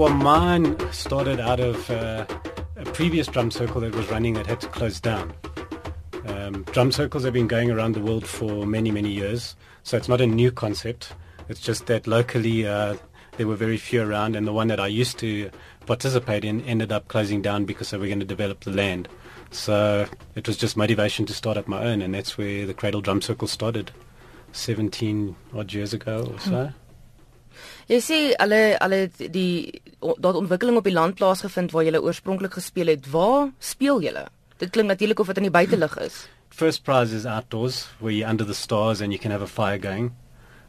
well, mine started out of uh, a previous drum circle that was running that had to close down. Um, drum circles have been going around the world for many, many years, so it's not a new concept. It's just that locally uh, there were very few around, and the one that I used to participate in ended up closing down because they were going to develop the land. So it was just motivation to start up my own, and that's where the Cradle Drum Circle started 17 odd years ago or so. Hmm. Jy sê alle alle die dat ontwikkeling op die land plaasgevind waar jy oorspronklik gespeel het. Waar speel jy? Dit klink natuurlik of dit in die buitelug is. First prize is outdoors where you're under the stars and you can have a fire going.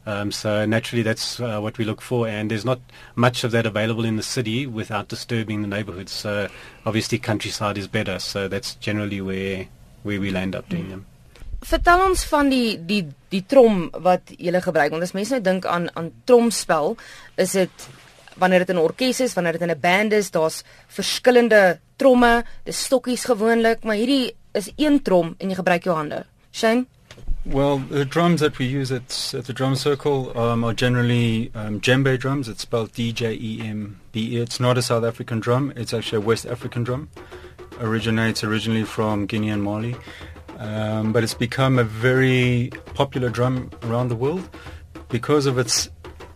Um, so naturally that's uh, what we look for and there's not much of that available in the city without disturbing the neighborhoods. So obviously countryside is better. So that's generally where where we land up doing them. Vertel ons van die die die trom wat jy gebruik. Want as mense nou dink aan aan tromspel, is dit wanneer dit in 'n orkes is, wanneer dit in 'n band is, daar's verskillende tromme, dis stokkies gewoonlik, maar hierdie is een trom en jy gebruik jou hande. Shane Well, the drums that we use at, at the drum circle um, are generally um, djembe drums. It's spelled D-J-E-M-B-E. It's not a South African drum. It's actually a West African drum. Originates originally from Guinea and Mali. Um, but it's become a very popular drum around the world because of its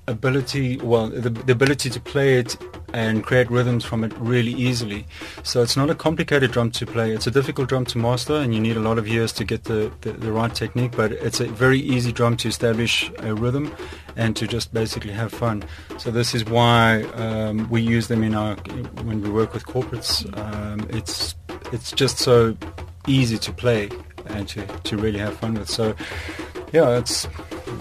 ability, well, the, the, ability to play it and create rhythms from it really easily. So it's not a complicated drum to play. It's a difficult drum to master, and you need a lot of years to get the, the, the right technique. But it's a very easy drum to establish a rhythm and to just basically have fun. So this is why um, we use them in our when we work with corporates. Um, it's it's just so easy to play and to, to really have fun with. So yeah, it's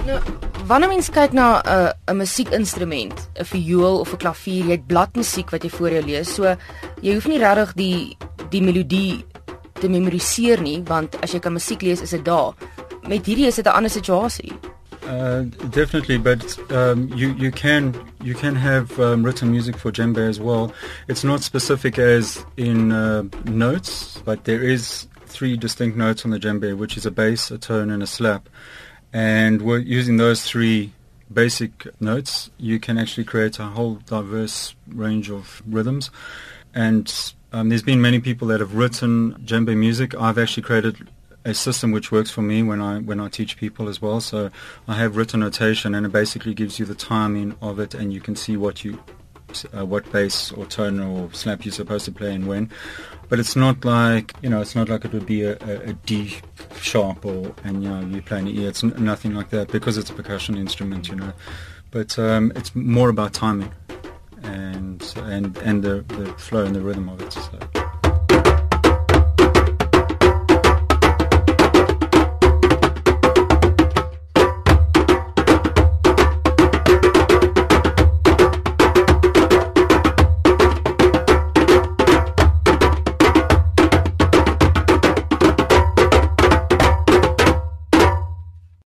Nou, wanneer mens kyk na 'n uh, 'n musiekinstrument, 'n viool of 'n klavier, jy het bladmusiek wat jy voor jou lees. So jy hoef nie regtig die die melodie te memoriseer nie, want as jy kan musiek lees, is dit daar. Met hierdie is dit 'n ander situasie. Uh, definitely, but um, you you can you can have um, written music for djembe as well. It's not specific as in uh, notes, but there is three distinct notes on the djembe, which is a bass, a tone, and a slap. And we're using those three basic notes, you can actually create a whole diverse range of rhythms. And um, there's been many people that have written djembe music. I've actually created a system which works for me when I when I teach people as well. So I have written notation, and it basically gives you the timing of it, and you can see what you uh, what bass or tone or slap you're supposed to play and when. But it's not like you know, it's not like it would be a, a, a D sharp or and you know you play an E. It's n- nothing like that because it's a percussion instrument, you know. But um, it's more about timing and and and the, the flow and the rhythm of it. So.